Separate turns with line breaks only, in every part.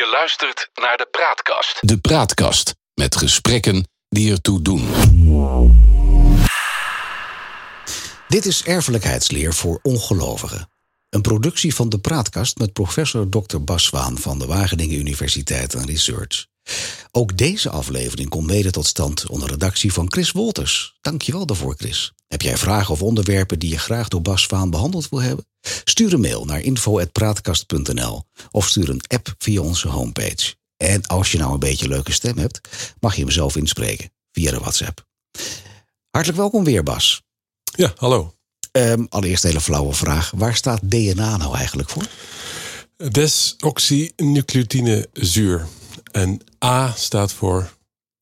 Je luistert naar de Praatkast.
De Praatkast met gesprekken die ertoe doen.
Dit is erfelijkheidsleer voor ongelovigen. Een productie van de Praatkast met professor Dr. Bas Zwaan van de Wageningen Universiteit en Research. Ook deze aflevering komt mede tot stand onder redactie van Chris Wolters. Dankjewel daarvoor, Chris. Heb jij vragen of onderwerpen die je graag door Bas Zwaan behandeld wil hebben? Stuur een mail naar info.praatkast.nl of stuur een app via onze homepage. En als je nou een beetje een leuke stem hebt, mag je hem zelf inspreken via de WhatsApp. Hartelijk welkom weer, Bas.
Ja, hallo.
Um, allereerst een hele flauwe vraag. Waar staat DNA nou eigenlijk voor?
Desoxynucleotinezuur. En A staat voor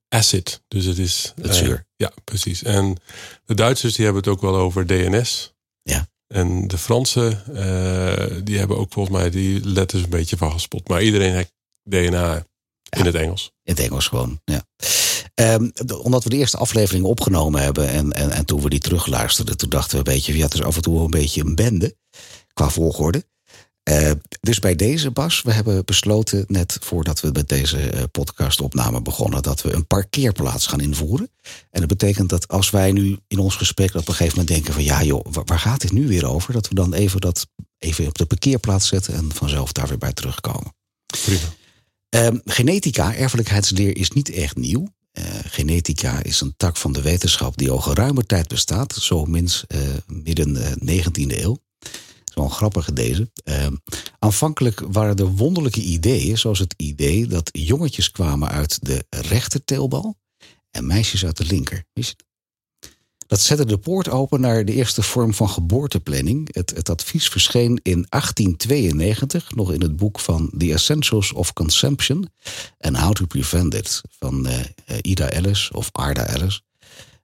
acid. Dus het is...
Het zuur. Uh,
ja, precies. En de Duitsers die hebben het ook wel over DNS.
Ja.
En de Fransen, uh, die hebben ook volgens mij die letters een beetje vastgespot. Maar iedereen heeft DNA in
Ja.
het Engels.
In het Engels gewoon, ja. Ehm, de- omdat we de eerste aflevering opgenomen hebben en, en, en toen we die terugluisterden, toen dachten we een beetje, ja, het is af en toe wel een beetje een bende qua volgorde. Eh, dus bij deze, Bas, we hebben besloten, net voordat we met deze eh, podcastopname begonnen, dat we een parkeerplaats gaan invoeren. En dat betekent dat als wij nu in ons gesprek op een gegeven moment denken van, ja joh, waar, gaat dit nu weer over? Dat we dan even dat even op de parkeerplaats zetten en vanzelf daar weer bij terugkomen.
Prima.
Ehm, genetica, erfelijkheidsleer, is niet echt nieuw. Eh, genetica is een tak van de wetenschap die al geruime tijd bestaat, zo minst midden eh, 19e eeuw. Wel grappige deze. Ehm, aanvankelijk waren er wonderlijke ideeën, zoals het idee dat jongetjes kwamen uit de rechter teelbal en meisjes uit de linker. Dat zette de poort open naar de eerste vorm van geboorteplanning. Het, het advies verscheen in 1892, nog in het boek van The Essentials of Consumption and How to Prevent It van eh, eh, Ida Ellis of Arda Ellis.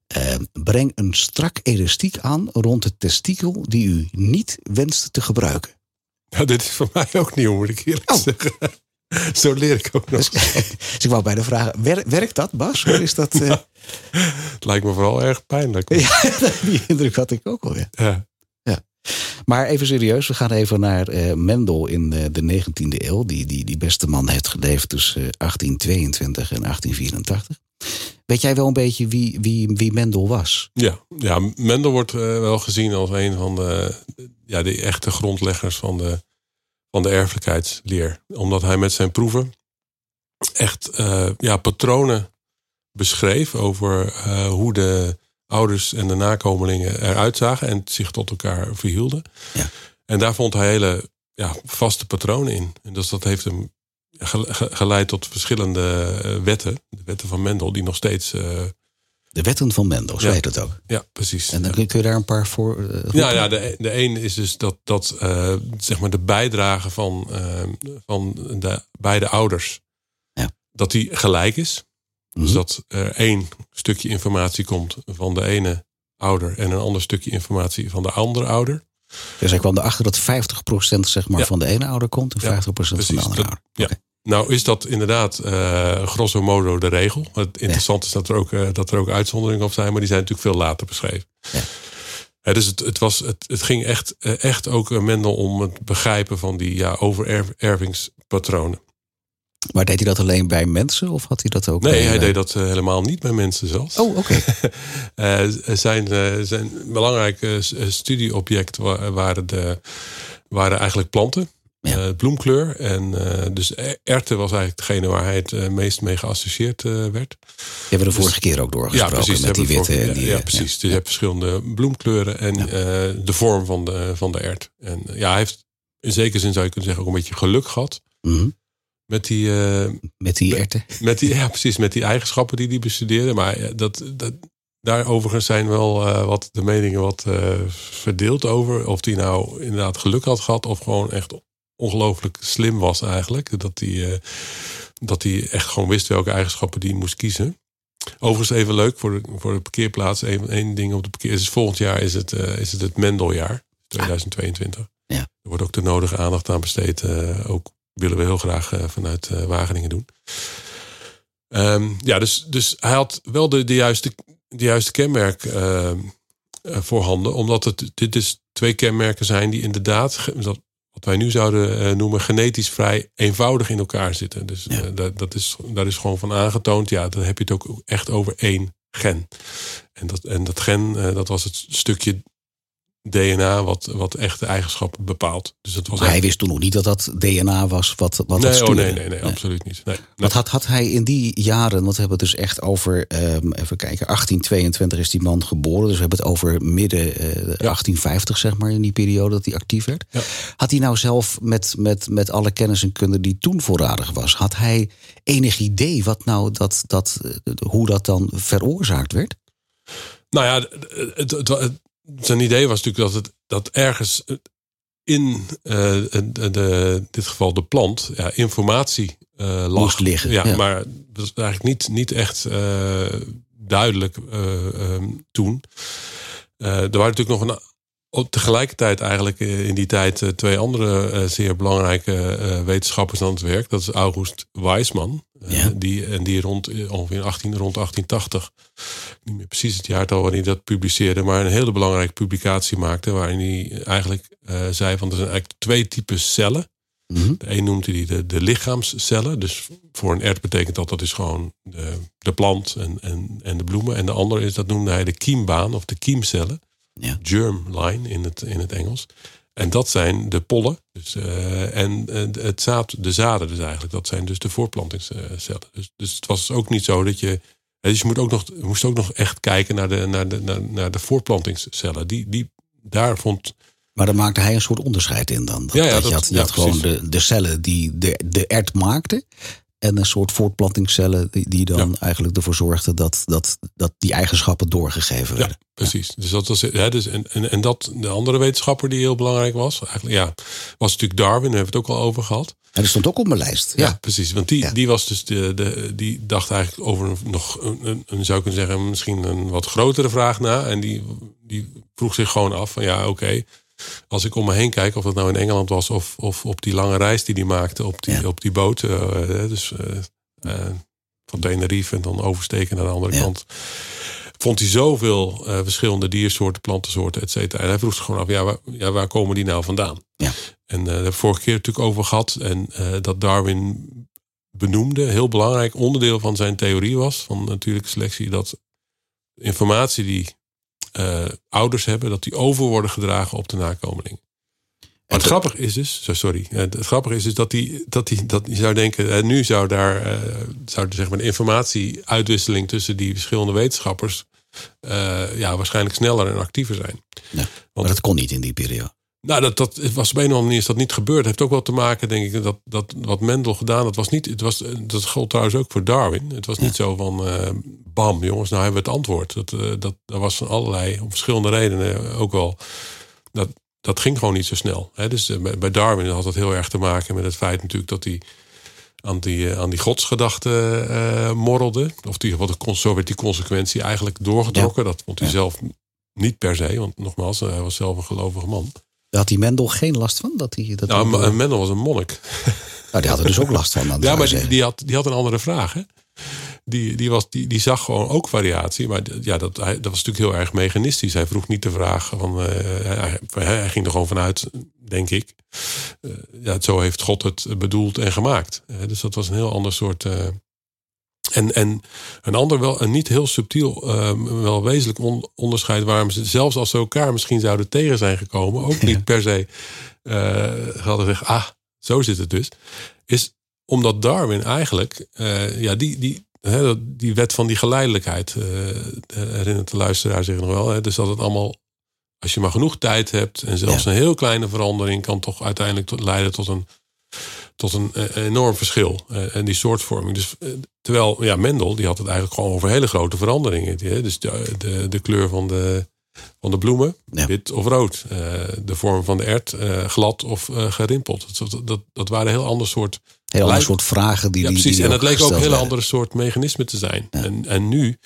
Eh, breng een strak elastiek aan rond het testikel die u niet wenst te gebruiken.
Ja, dit is voor mij ook nieuw, moet ik eerlijk
Oh.
zeggen. Zo leer ik ook nog.
Dus, dus ik wou bijna vragen, wer- werkt dat Bas? Of is dat, eh,
Het lijkt me vooral erg pijnlijk.
ja, die indruk had ik ook al, ja.
Ja.
Maar even serieus, we gaan even naar eh, Mendel in eh, de 19e eeuw. Die, die, die beste man heeft geleefd tussen eh, 1822 en 1884. Weet jij wel een beetje wie, wie, wie Mendel was?
Ja, ja Mendel wordt eh, wel gezien als een van de, ja, de echte grondleggers van de, van de erfelijkheidsleer. Omdat hij met zijn proeven echt eh, ja, patronen beschreef over eh, hoe de ouders en de nakomelingen eruit zagen en zich tot elkaar verhielden.
Ja.
En daar vond hij hele ja, vaste patronen in. En dus dat heeft hem ge- ge- geleid tot verschillende eh, wetten. De wetten van Mendel, die nog steeds. eh,
De wetten van Mendel, zo
Ja.
heet het ook.
ja, precies.
En dan kun kun je daar een paar voor. eh?
Ja, ja de, de een is dus dat, dat zeg maar de bijdrage van, van de beide ouders,
Ja.
dat die gelijk is. Dus
Mhm.
dat er één stukje informatie komt van de ene ouder en een ander stukje informatie van de andere ouder.
Dus hij kwam erachter dat 50% zeg maar,
Ja.
van de ene ouder komt en 50% van de andere
Dat-
ouder.
ja. Nou is dat inderdaad eh, grosso modo de regel. Het interessante is dat er, ook, eh, dat er ook uitzonderingen op zijn, maar die zijn natuurlijk veel later beschreven.
Ja.
Dus het, het, was, het, het ging echt, eh, echt ook eh, Mendel om het begrijpen van die ja, overervingspatronen.
Maar deed hij dat alleen bij mensen of had hij dat ook
Nee,
bij,
hij
eh,
deed dat eh, helemaal niet bij mensen zelfs.
Oh, oké.
Eh, zijn, eh, zijn belangrijke studieobject wa- waren, de, waren eigenlijk planten.
Ja.
Bloemkleur. En dus e- erten was eigenlijk degene waar hij het meest mee geassocieerd werd.
Die hebben we de vorige keer ook doorgesproken met die
hebben we
witte. en
ja,
die,
ja, precies. Dus je hebt verschillende bloemkleuren en
Ja.
de vorm van de, van de ert. En ja, hij heeft in zekere zin zou je kunnen zeggen ook een beetje geluk gehad
Mhm.
Met die, eh,
Met die erten.
met die, ja, precies, met die eigenschappen die hij bestudeerde. Maar dat, dat, daar overigens zijn wel eh, wat de meningen wat eh, verdeeld over. Of hij nou inderdaad geluk had gehad of gewoon echt ongelooflijk slim was eigenlijk. Dat hij, eh, dat hij echt gewoon wist welke eigenschappen die moest kiezen. Overigens even leuk voor de, voor de parkeerplaats. Eén één ding op de parkeer. Is volgend jaar is het, eh, is het het Mendeljaar. 2022.
Ja.
Er wordt ook de nodige aandacht aan besteed. eh, ook willen we heel graag eh, vanuit eh, Wageningen doen. Ehm, ja, dus, dus hij had wel de, de, juiste, de juiste kenmerk ehm, eh, voorhanden. Omdat het dit is twee kenmerken zijn die inderdaad, dat wat wij nu zouden noemen genetisch vrij eenvoudig in elkaar zitten. Dus
Ja.
dat, dat is, daar is gewoon van aangetoond. Ja, dan heb je het ook echt over één gen. En dat, en dat gen, dat was het stukje DNA wat, wat echt de eigenschappen bepaalt. Dus dat was
Maar hij wist toen nog niet dat dat DNA was wat, wat dat
nee, oh,
stuurde.
nee, nee, nee, absoluut niet. Nee, nee.
Wat had, had hij in die jaren, want we hebben het dus echt over, ehm, even kijken, 1822 is die man geboren. Dus we hebben het over midden eh, 1850, zeg maar, in die periode dat hij actief werd.
Ja.
Had hij nou zelf met, met, met alle kennis en kunde die toen voorradig was, had hij enig idee wat nou dat, dat, eh, hoe dat dan veroorzaakt werd?
Nou ja, het, het, het- zijn idee was natuurlijk dat het dat ergens in eh, de, de, in dit geval de plant ja, informatie eh lag.
Moest liggen,
Ja,
ja.
maar dat is eigenlijk niet, niet echt eh, duidelijk eh, ehm, toen. Er waren natuurlijk nog een, tegelijkertijd eigenlijk in die tijd twee andere zeer belangrijke wetenschappers aan het werk. Dat is August Weismann. Eh,
Ja.
die, en die rond eh, ongeveer 18, rond 1880 niet meer precies het jaartal waarin hij dat publiceerde, maar een hele belangrijke publicatie maakte. Waarin hij eigenlijk eh, zei: van er zijn eigenlijk twee typen cellen.
Mhm.
De een noemde hij de, de lichaamscellen. Dus voor een ert betekent dat dat is gewoon de, de plant en, en, en de bloemen. En de andere is, dat noemde hij de kiembaan of de kiemcellen.
Ja.
Germline in het, in het Engels. En dat zijn de pollen. Dus, eh, en eh, het zaad, de zaden dus eigenlijk. Dat zijn dus de voortplantingscellen. Dus, dus het was ook niet zo dat je... Dus je moet ook nog, moest ook nog echt kijken naar de, naar de, naar, naar de voortplantingscellen. Die, die, daar vond
Maar daar maakte hij een soort onderscheid in dan. Dat,
Ja, ja,
dat je had, je
ja,
had gewoon de, de cellen die de, de ert maakten. En een soort voortplantingscellen die, die dan eigenlijk ervoor zorgden dat, dat, dat die eigenschappen doorgegeven werden.
Ja, precies. Dus dat was, ja, dus, en, en, en dat, de andere wetenschapper die heel belangrijk was, eigenlijk, ja, was natuurlijk Darwin, daar hebben we het ook al over gehad.
En dat stond ook op mijn lijst. Ja.
Ja, precies. Want die,
Ja.
die was dus de, de, die dacht eigenlijk over een, nog een, een, een, zou ik kunnen zeggen, misschien een wat grotere vraag na. En die, die vroeg zich gewoon af van ja, oké. Als ik om me heen kijk, of dat nou in Engeland was of, of op die lange reis die die maakte op die,
Ja.
op die boot. eh, dus eh, eh, van Tenerife en dan oversteken naar de andere
Ja.
kant. Vond hij zoveel verschillende diersoorten, plantensoorten, et cetera. En hij vroeg zich gewoon af, ja waar, ja, waar komen die nou vandaan?
Ja.
En daar hebben we vorige keer natuurlijk over gehad. En dat Darwin benoemde, heel belangrijk onderdeel van zijn theorie was, van natuurlijke selectie, dat informatie die eh, ouders hebben, dat die over worden gedragen op de nakomeling. Maar het grappige is dus, sorry, eh, het grappige is dus dat die, dat die, dat je zou denken, nu zou daar, eh, zou zeg maar de informatieuitwisseling tussen die verschillende wetenschappers, ja, waarschijnlijk sneller en actiever zijn.
Ja, maar dat kon niet in die periode.
Nou, dat, dat was op een of andere manier is dat niet gebeurd. Het heeft ook wel te maken, denk ik, dat, dat wat Mendel gedaan, dat was niet, het was, dat geldt trouwens ook voor Darwin. Het was niet zo van, eh, bam, jongens, nou hebben we het antwoord. Dat, eh, dat, dat was van allerlei, om verschillende redenen ook wel. Dat, dat ging gewoon niet zo snel. Hè? Dus eh, bij Darwin had dat heel erg te maken met het feit natuurlijk dat hij aan die, aan die godsgedachte morrelde. Of die, wat zo werd die consequentie eigenlijk doorgetrokken. Dat vond hij
Ja.
zelf niet per se, want nogmaals, hij was zelf een gelovige man.
Daar had die Mendel geen last van? Dat die, dat
Nou,
die-
M- Mendel was een monnik.
nou, die had er dus ook last van. Dan
Ja, maar die, die, had, die had een andere vraag. Hè? Die, die, was, die, die zag gewoon ook variatie. Maar ja, dat, hij, dat was natuurlijk heel erg mechanistisch. Hij vroeg niet de vraag van. eh, hij, hij, hij ging er gewoon vanuit, denk ik. eh, ja, zo heeft God het bedoeld en gemaakt. Eh, dus dat was een heel ander soort. En, en een ander wel, een niet heel subtiel, eh, wel wezenlijk on- onderscheid waarom ze, zelfs als ze elkaar misschien zouden tegen zijn gekomen, ook niet per se eh, hadden gezegd, ah, zo zit het dus, is omdat Darwin eigenlijk, eh, ja, die, die, hè, die wet van die geleidelijkheid, eh, herinnert de luisteraar zich nog wel. Hè? Dus dat het allemaal, als je maar genoeg tijd hebt en zelfs
Ja.
een heel kleine verandering kan toch uiteindelijk tot, leiden tot een, tot een eh, enorm verschil. eh, en die soortvorming. Dus, eh, terwijl, ja, Mendel, die had het eigenlijk gewoon over hele grote veranderingen. Dus de, de, de kleur van de, van de bloemen,
Ja.
wit of rood. Eh, de vorm van de ert, eh, glad of eh, gerimpeld. Dat, dat, dat waren heel ander soort
Heel ander soort vragen die
ja,
die-
precies.
die
en het leek ook een
werden.
andere soort mechanisme te zijn.
Ja.
En, en nu,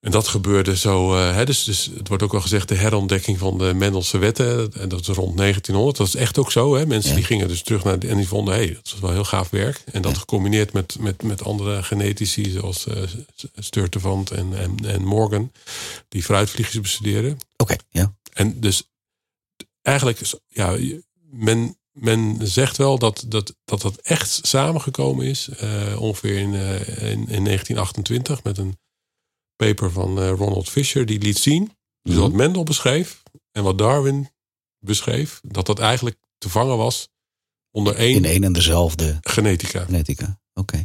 en dat gebeurde zo, eh, hè, dus, dus het wordt ook wel gezegd de herontdekking van de Mendelse wetten. En dat is rond 1900. Dat is echt ook zo. Hè? Mensen
Ja.
die gingen dus terug naar de, en die vonden, hé, hey, dat is wel heel gaaf werk. En dat
Ja.
gecombineerd met, met, met andere genetici zoals eh Sturtevant en, en, en Morgan, die fruitvliegjes bestuderen.
Oké, ja.
En dus eigenlijk, ja, men, men zegt wel dat dat, dat, dat echt samengekomen is. eh, ongeveer in, eh, in, in 1928 met een paper van eh, Ronald Fisher. Die liet zien dus
Mhm.
wat Mendel beschreef en wat Darwin beschreef. Dat dat eigenlijk te vangen was onder één
In één en dezelfde
genetica.
genetica. Oké.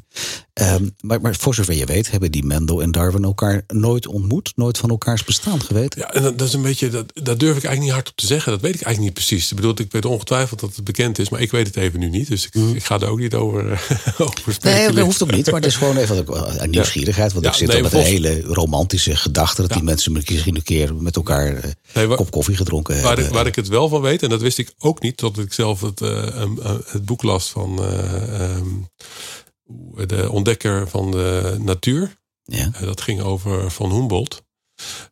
Ehm, maar, maar voor zover je weet, hebben die Mendel en Darwin elkaar nooit ontmoet, nooit van elkaars bestaan geweten.
Ja, en dat, dat is een beetje, dat, dat durf ik eigenlijk niet hardop te zeggen. Dat weet ik eigenlijk niet precies. Ik bedoel, ik weet ongetwijfeld dat het bekend is, maar ik weet het even nu niet. Dus ik, ik ga er ook niet over, eh, over
Nee,
speculeren.
dat hoeft ook niet, maar het is gewoon even een nieuwsgierigheid. Want
Ja,
ik zit
nee,
al met
volgens-
een hele romantische gedachte dat
Ja.
die mensen misschien een keer met elkaar eh,
Nee,
kop koffie gedronken
Waar
hebben.
ik, waar ik het wel van weet, en dat wist ik ook niet, tot ik zelf het, eh, uh, het boek las van eh, ehm, de ontdekker van de natuur.
Ja.
Eh, dat ging over Van Humboldt.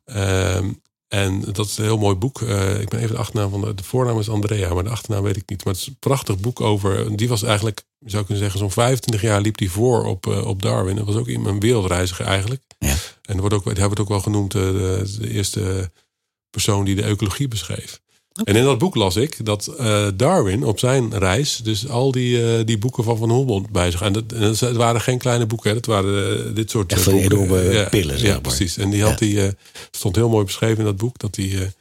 Ehm, en dat is een heel mooi boek. Eh, ik ben even de achternaam van de, de voornaam is Andrea, maar de achternaam weet ik niet. Maar het is een prachtig boek over. Die was eigenlijk, zou kunnen zeggen, zo'n 25 jaar liep die voor op, eh, op Darwin. Dat was ook iemand- een wereldreiziger eigenlijk.
Ja.
En wordt ook, hebben het ook wel genoemd, de, de eerste persoon die de ecologie beschreef. En in dat boek las ik dat eh, Darwin op zijn reis dus al die, eh, die boeken van Van Humboldt bij zich. En dat, en dat het waren geen kleine boeken, hè. dat waren eh, dit soort
Echt van
boeken.
enorme pillen, zeg
Ja,
maar.
precies. En die had die, eh, stond heel mooi beschreven in dat boek dat hij.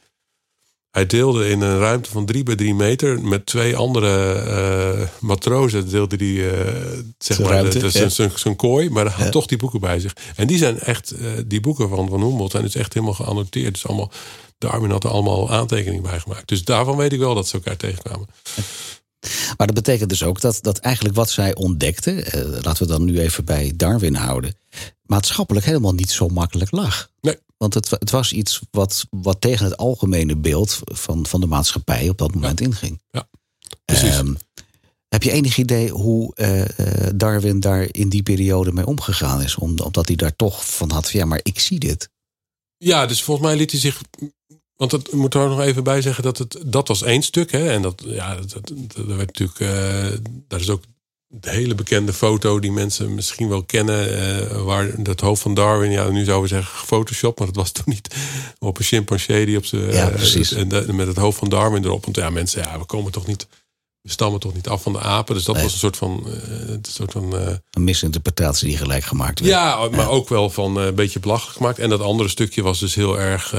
Eh, hij deelde in een ruimte van drie bij drie meter met twee andere eh, matrozen. Deelde die, eh, zeg
Zijn
maar, de-
ja.
zijn- kooi, maar hij had
Ja.
toch die boeken bij zich. En die zijn echt, eh, die boeken van Van Humboldt zijn dus echt helemaal geannoteerd. Dus allemaal, Darwin had er allemaal aantekeningen bij gemaakt. Dus daarvan weet ik wel dat ze elkaar tegenkwamen.
Maar dat betekent dus ook dat, dat eigenlijk wat zij ontdekten, eh, laten we dan nu even bij Darwin houden, maatschappelijk helemaal niet zo makkelijk lag.
Nee.
Want het, het was iets wat, wat tegen het algemene beeld van, van de maatschappij op dat moment inging.
Ja, precies.
Ehm, heb je enig idee hoe eh, eh, Darwin daar in die periode mee omgegaan is? Om- Omdat hij daar toch van had, ja, maar ik zie dit.
Ja, dus volgens mij liet hij zich. Want dat ik moet er ook nog even bij zeggen dat het dat was één stuk. Hè, en dat, ja, dat, dat, dat werd natuurlijk. eh, daar is ook de hele bekende foto die mensen misschien wel kennen. eh, waar dat hoofd van Darwin, ja, nu zouden we zeggen gefotoshopt, maar dat was toen niet. Op een chimpansee die op zijn.
Ja,
eh,
precies.
en de- met het hoofd van Darwin erop. Want ja, mensen, ja, we komen toch niet. We stammen toch niet af van de apen. Dus dat
Nee.
was een soort van. eh, een soort van eh,
Een misinterpretatie die gelijk gemaakt werd.
ja, maar ook wel van eh, een beetje belachelijk gemaakt. En dat andere stukje was dus heel erg.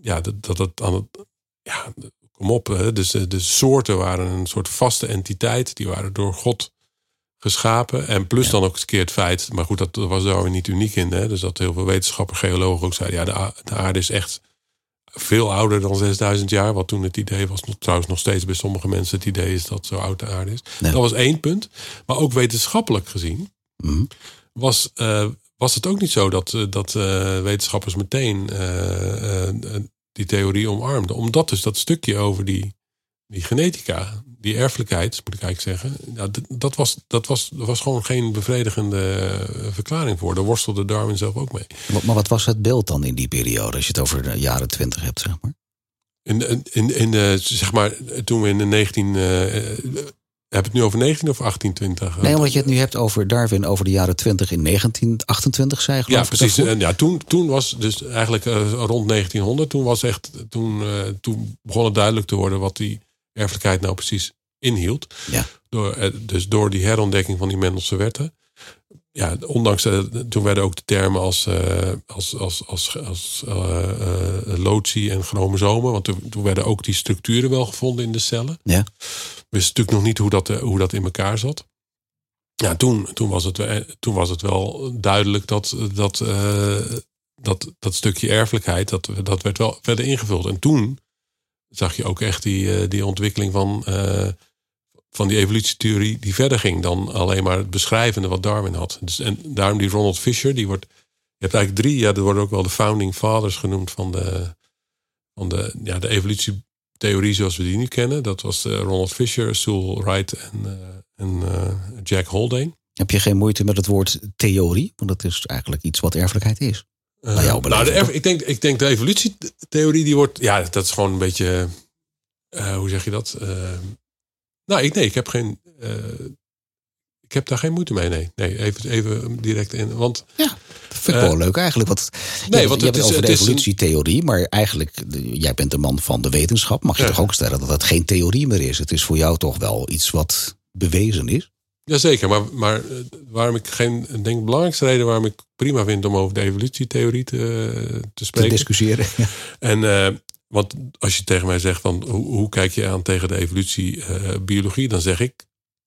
ja, dat, dat het aan het. Ja, kom op. Hè, dus de, soorten waren een soort vaste entiteit. Die waren door God geschapen. En plus dan ook een keer het feit. Maar goed, dat was daar weer niet uniek in. Hè, dus dat heel veel wetenschappers, geologen ook zeiden. Ja, de aarde is echt veel ouder dan 6000 jaar. Wat toen het idee was. Nog, trouwens, nog steeds bij sommige mensen het idee is dat zo oud de aarde is. Dat was één punt. Maar ook wetenschappelijk gezien
Mhm.
was, eh, was het ook niet zo dat, eh, dat eh, wetenschappers meteen die theorie omarmden. Omdat dus dat stukje over die, die genetica, die erfelijkheid, moet ik eigenlijk zeggen, dat, was, dat, was, was gewoon geen bevredigende eh, verklaring voor. Daar worstelde Darwin zelf ook mee.
Maar, maar wat was het beeld dan in die periode, als je het over de jaren twintig hebt, zeg maar?
In, in, in, de, zeg maar, toen we in de 19. eh, eh, heb het nu over 19 of 1820?
Nee, omdat je het nu hebt over Darwin over de jaren 20 in 1928, zei geloof
Ja, precies. En ja, toen, toen was dus eigenlijk rond 1900, toen was echt, toen, toen begon het duidelijk te worden wat die erfelijkheid nou precies inhield.
Ja.
Door, eh, dus door die herontdekking van die Mendelse wetten. Ja, ondanks, eh, toen werden ook de termen als, eh, als, als, als, als eh, lotie en chromosomen, want toen, toen werden ook die structuren wel gevonden in de cellen.
Ja.
We wisten natuurlijk nog niet hoe dat, hoe dat in elkaar zat. Ja, toen, toen, was het, toen was het wel duidelijk dat dat, dat, dat stukje erfelijkheid, dat, dat werd wel verder ingevuld. En toen zag je ook echt die, eh, die ontwikkeling van, eh, van die evolutietheorie die verder ging dan alleen maar het beschrijvende wat Darwin had. Dus, en daarom die Ronald Fisher, die wordt, je hebt eigenlijk drie, ja, er worden ook wel de founding fathers genoemd van de, van de, ja, de evolutietheorie zoals we die nu kennen. Dat was eh, Ronald Fisher, Sewell Wright en, en Jack Haldane.
Heb je geen moeite met het woord theorie? Want dat is eigenlijk iets wat erfelijkheid is.
Eh,
Nou,
nou, de, ik, denk, ik denk de evolutietheorie die wordt, ja, dat is gewoon een beetje, eh, hoe zeg je dat? Eh, nou, ik, nee, ik heb geen, ik heb daar geen moeite mee, nee. Nee, even, even direct in, want
Vind ik wel leuk eigenlijk. Want,
Nee,
je,
want
je
het
hebt
is-
het over de
het is een-
evolutietheorie, maar eigenlijk, de- jij bent een man van de wetenschap. Mag je
Ja.
toch ook stellen dat het geen theorie meer is? Het is voor jou toch wel iets wat bewezen is?
Jazeker, maar, maar eh, waarom ik geen. Ik denk de belangrijkste reden waarom ik prima vind om over de evolutietheorie te, te
Te
spreken.
discussiëren.
En eh, want als je tegen mij zegt van hoe, hoe kijk je aan tegen de evolutie eh, biologie, dan zeg ik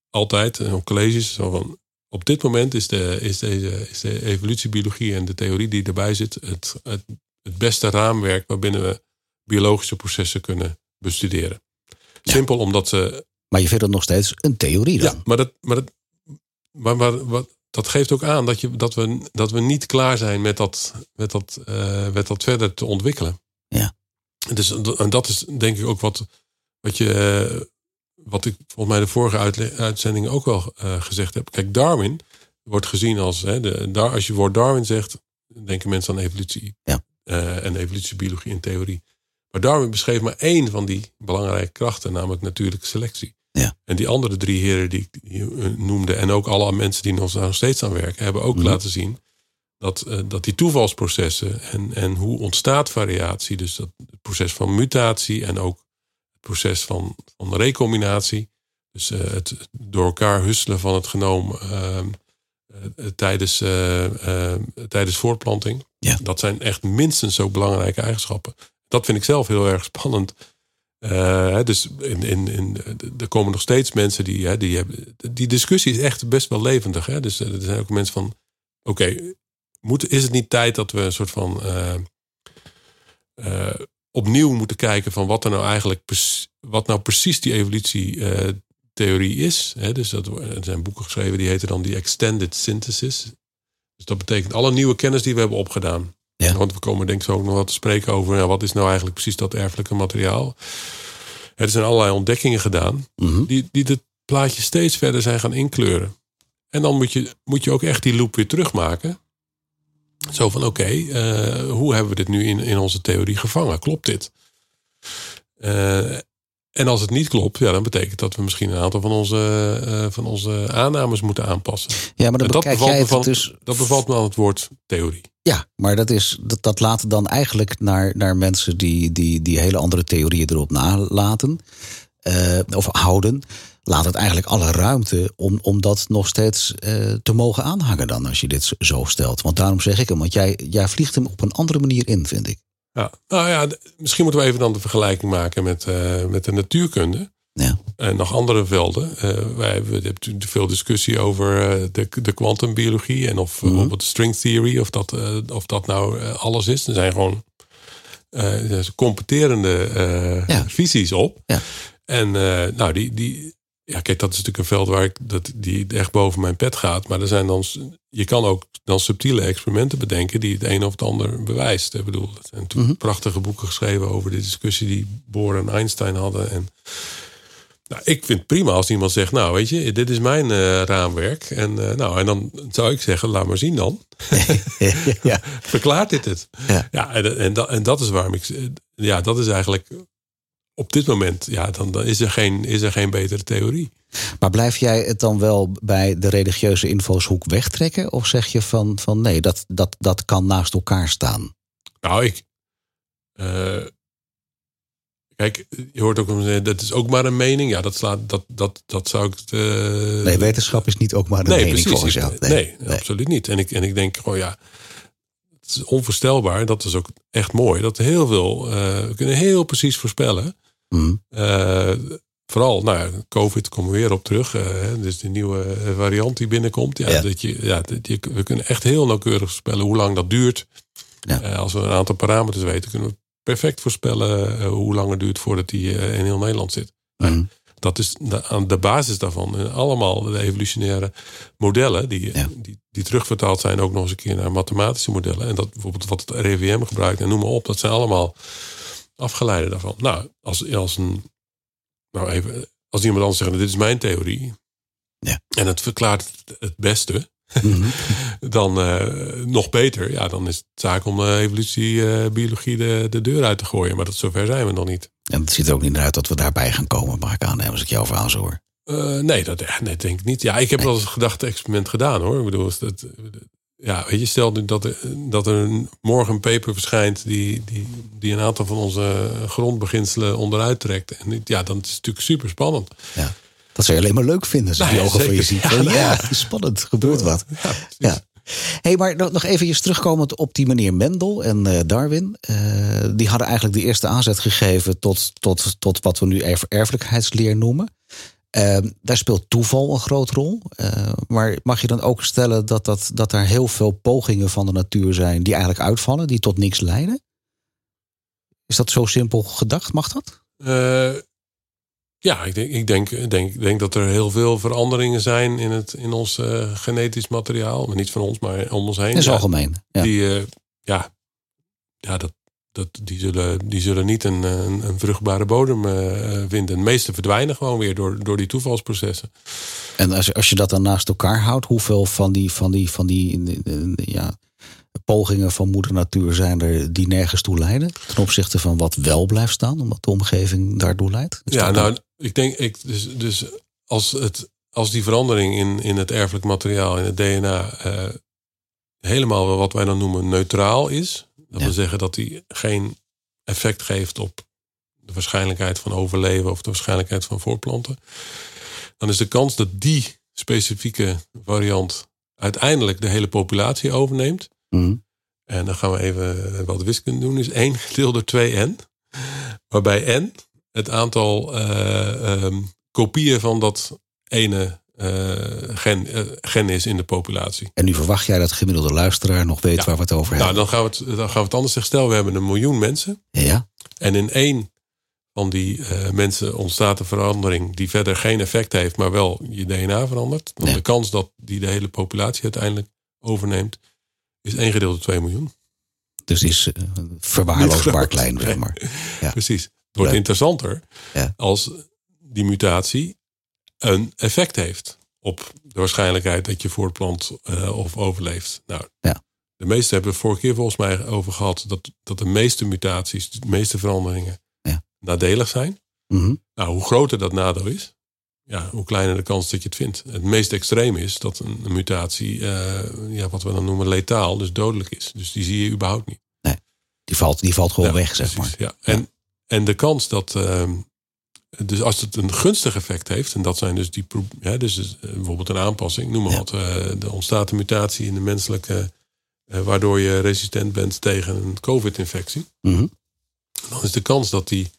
altijd eh, op colleges zo van op dit moment is de, is, deze, is de evolutiebiologie en de theorie die erbij zit het, het, het beste raamwerk waarbinnen we biologische processen kunnen bestuderen.
Ja.
Simpel omdat ze
Maar je vindt het nog steeds een theorie dan?
ja, maar, dat, maar, dat, maar, maar wat, dat geeft ook aan dat, je, dat, we, dat we niet klaar zijn met dat, met dat, eh, met dat verder te ontwikkelen.
Ja.
Dus, en dat is denk ik ook wat, wat, je, eh, wat ik volgens mij de vorige uitzendingen ook wel eh, gezegd heb. Kijk, Darwin wordt gezien als, hè, de, als je woord Darwin zegt, denken mensen aan evolutie.
Ja.
en evolutiebiologie in theorie. Maar Darwin beschreef maar één van die belangrijke krachten, namelijk natuurlijke selectie.
Ja.
En die andere drie heren die ik eh, noemde, en ook alle mensen die nog nog steeds aan werken, hebben ook
Mhm.
laten zien dat, eh, dat die toevalsprocessen en, en hoe ontstaat variatie, dus dat het proces van mutatie en ook het proces van, van recombinatie, dus eh, het door elkaar husselen van het genoom ehm, eh, tijdens, eh, eh, tijdens voortplanting,
Ja.
dat zijn echt minstens zo belangrijke eigenschappen. Dat vind ik zelf heel erg spannend. Eh, dus in, in, in, er komen nog steeds mensen die, hè, die hebben. Die discussie is echt best wel levendig. Hè? Dus eh, er zijn ook mensen van: oké, is het niet tijd dat we een soort van. eh, opnieuw moeten kijken van wat er nou eigenlijk. wat nou precies die evolutietheorie is. Hè? Dus dat, er zijn boeken geschreven die heten dan die Extended Synthesis. Dus dat betekent alle nieuwe kennis die we hebben opgedaan.
Ja.
Want we komen denk ik zo ook nog wat te spreken over ja, wat is nou eigenlijk precies dat erfelijke materiaal. Er zijn allerlei ontdekkingen gedaan
Mhm.
die, die het plaatje steeds verder zijn gaan inkleuren. En dan moet je, moet je ook echt die loop weer terugmaken. Zo van oké, eh, hoe hebben we dit nu in, in onze theorie gevangen? Klopt dit? Eh, en als het niet klopt, ja, dan betekent dat we misschien een aantal van onze, eh, van onze aannames moeten aanpassen.
Ja, maar dan
dat
bekijk
bevalt,
jij het
van,
dus...
dat bevalt me aan het woord theorie.
Ja, maar dat, is, dat, dat laat dan eigenlijk naar, naar mensen die, die, die hele andere theorieën erop nalaten. eh, of houden. Laat het eigenlijk alle ruimte om, om dat nog steeds eh, te mogen aanhangen dan. Als je dit zo stelt. Want daarom zeg ik hem. Want jij, jij vliegt hem op een andere manier in, vind ik.
Ja, nou ja, misschien moeten we even dan de vergelijking maken met, eh, met de natuurkunde.
Ja.
En nog andere velden. Eh, wij hebben, we hebben natuurlijk veel discussie over eh, de, de kwantumbiologie. En of
Mhm.
bijvoorbeeld string theory, of dat, of dat nou alles is. Er zijn gewoon competerende
Ja.
visies op.
Ja.
En nou, die, die, ja, kijk, dat is natuurlijk een veld waar ik dat, die echt boven mijn pet gaat. Maar er zijn dan, je kan ook dan subtiele experimenten bedenken die het een of het ander bewijst. Ik bedoel, er zijn toen
Mhm.
prachtige boeken geschreven over de discussie die Bohr en Einstein hadden. En nou, ik vind het prima als iemand zegt, nou weet je, dit is mijn eh, raamwerk. En, eh, nou, en dan zou ik zeggen, laat maar zien dan.
ja.
Verklaart dit het?
Ja.
Ja, en, en, dat, en dat is waarom ik. Ja, dat is eigenlijk. Op dit moment, ja, dan, dan is, er geen, is er geen betere theorie.
Maar blijf jij het dan wel bij de religieuze invalshoek wegtrekken? Of zeg je van, van nee, dat, dat, dat kan naast elkaar staan?
Nou, ik. eh, kijk, je hoort ook zeggen, dat is ook maar een mening. Ja, dat, slaat, dat, dat, dat zou ik. eh,
Nee, wetenschap is niet ook maar een
nee,
mening
precies.
volgens jou.
nee, absoluut niet. En ik, en ik denk gewoon, ja. Het is onvoorstelbaar. Dat is ook echt mooi. Dat heel veel. eh, we kunnen heel precies voorspellen.
Mhm.
Eh, vooral, nou COVID komen we weer op terug. eh, hè, dus die nieuwe eh, variant die binnenkomt. Ja,
Ja.
Dat je, ja, dat je, we kunnen echt heel nauwkeurig voorspellen hoe lang dat duurt.
Ja.
Als we een aantal parameters weten, kunnen we perfect voorspellen hoe lang het duurt voordat die in heel Nederland zit.
Mhm.
Dat is de, aan de basis daarvan. En allemaal de evolutionaire modellen die,
Ja.
die, die terugvertaald zijn ook nog eens een keer naar mathematische modellen. En dat bijvoorbeeld wat het RIVM gebruikt en noem maar op. Dat zijn allemaal afgeleiden daarvan. Nou, als, als een nou even, als iemand anders zegt, dit is mijn theorie.
Ja.
En het verklaart het, beste.
Mhm.
Dan eh, nog beter. Ja, dan is het zaak om de evolutie, eh, biologie de, de deur uit te gooien. Maar dat zover zijn we nog niet.
En het ziet er ook niet naar uit dat we daarbij gaan komen, mag ik aannemen, als ik jouw verhaal zo hoor.
Eh, nee, dat nee, denk ik niet. Ja, ik heb wel eens een gedachte-experiment gedaan hoor. Ik bedoel, dat, ja, weet je, stel nu dat er, dat er morgen een paper verschijnt die, die, die een aantal van onze grondbeginselen onderuit trekt. En ja, dan is het natuurlijk super spannend.
Ja. Dat zou je alleen maar leuk vinden als je
Nou
die ogen van je ziet.
Ja,
Van, Ja,
ja.
spannend, gebeurt wat.
Ja.
Hey, maar nog nog even terugkomend op die meneer Mendel en eh, Darwin. Eh, die hadden eigenlijk de eerste aanzet gegeven tot, tot, tot wat we nu erf- erfelijkheidsleer noemen. Eh, daar speelt toeval een grote rol. Eh, maar mag je dan ook stellen dat, dat, dat er heel veel pogingen van de natuur zijn die eigenlijk uitvallen, die tot niks leiden? Is dat zo simpel gedacht? Mag dat?
Eh, ja, ik denk, ik denk, denk, denk dat er heel veel veranderingen zijn in, het, in ons eh, genetisch materiaal. Maar niet van ons, maar om ons heen.
In het
Ja,
algemeen. Ja.
Die, eh, ja, ja dat, dat, die, zullen, die zullen niet een, een, een vruchtbare bodem eh, vinden. De meeste verdwijnen gewoon weer door, door die toevalsprocessen.
En als, je- als je dat dan naast elkaar houdt, hoeveel van die, van die, van die eh, eh, ja, pogingen van moeder natuur zijn er die nergens toe leiden? Ten opzichte van wat wel blijft staan, omdat de omgeving daardoor leidt? Is
ja, nou, ik denk, ik, dus, dus als, het, als die verandering in, in het erfelijk materiaal, in het DNA, helemaal wat wij dan noemen neutraal is. Dat
Ja.
wil zeggen dat die geen effect geeft op de waarschijnlijkheid van overleven of de waarschijnlijkheid van voortplanten. Dan is de kans dat die specifieke variant uiteindelijk de hele populatie overneemt.
Mhm.
En dan gaan we even wat wiskunde doen. Is 1 gedeeld door 2n. Waarbij n het aantal eh, ehm, kopieën van dat ene eh, gen, eh, gen is in de populatie.
En nu verwacht jij dat de gemiddelde luisteraar nog weet
Ja.
waar we het over
Nou,
hebben.
dan gaan, we het, dan gaan we het anders zeggen. Stel, we hebben een miljoen mensen.
Ja,
En in één van die eh, mensen ontstaat een verandering die verder geen effect heeft, maar wel je DNA verandert. Dan de kans dat die de hele populatie uiteindelijk overneemt, is 1 gedeeld door 2 miljoen.
dus is verwaarloosbaar klein, zeg maar. Ja.
Precies. Het wordt
Leuk.
interessanter
Ja.
als die mutatie een effect heeft op de waarschijnlijkheid dat je voortplant eh, of overleeft. Nou,
Ja.
de meeste hebben we vorige keer volgens mij over gehad dat, dat de meeste mutaties, de meeste veranderingen
Ja.
nadelig zijn.
Mhm.
Nou, hoe groter dat nadeel is, ja, hoe kleiner de kans dat je het vindt. Het meest extreem is dat een, een mutatie, eh, ja, wat we dan noemen letaal, dus dodelijk is. Dus die zie je überhaupt niet.
Die, valt, die valt gewoon
Ja,
weg, zeg maar.
Ja. En, en de kans dat, ehm, dus als het een gunstig effect heeft, en dat zijn dus die, ja, dus eh, bijvoorbeeld een aanpassing, noem maar
Ja.
wat, eh, er ontstaat een mutatie in de menselijke, eh, waardoor je resistent bent tegen een COVID-infectie.
Mhm.
Dan is de kans dat die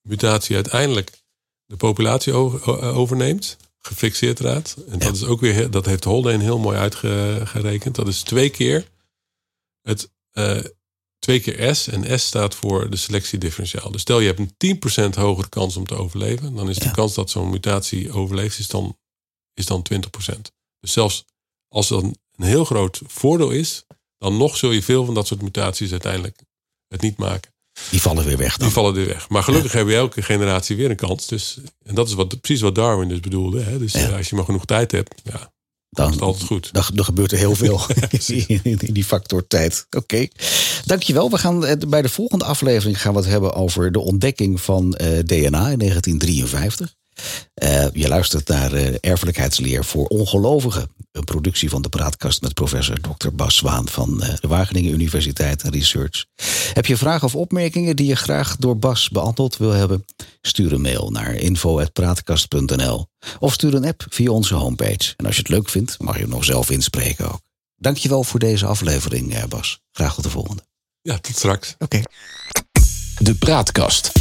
mutatie uiteindelijk de populatie overneemt, gefixeerd raakt. En dat is ook weer, dat heeft Haldane heel mooi uitgerekend. Dat is twee keer het, twee keer S. En S staat voor de selectiedifferentiaal. Dus stel je hebt een 10% hogere kans om te overleven. Dan is de kans dat zo'n mutatie overleeft, is dan, is dan 20%. Dus zelfs als dat een heel groot voordeel is, dan nog zul je veel van dat soort mutaties uiteindelijk het niet maken.
Die vallen weer weg dan.
Die vallen er weg. Maar gelukkig hebben we elke generatie weer een kans. Dus, en dat is wat, precies wat Darwin dus bedoelde. Hè? Dus
Ja.
eh, als je maar genoeg tijd hebt, ja, dan
Dan,
is altijd goed.
Dan, dan gebeurt er heel veel in, in die factor tijd. Oké, dankjewel. We gaan eh, bij de volgende aflevering gaan we het hebben over de ontdekking van eh, DNA in 1953. Eh, je luistert naar eh, Erfelijkheidsleer voor Ongelovigen. Een productie van de Praatkast met professor Dr. Bas Zwaan van eh, de Wageningen Universiteit en Research. Heb je vragen of opmerkingen die je graag door Bas beantwoord wil hebben? Stuur een mail naar info.praatkast.nl of stuur een app via onze homepage. En als je het leuk vindt, mag je hem nog zelf inspreken ook. Dankjewel voor deze aflevering, eh, Bas. Graag tot de volgende.
Ja, tot straks.
Oké.
De Praatkast.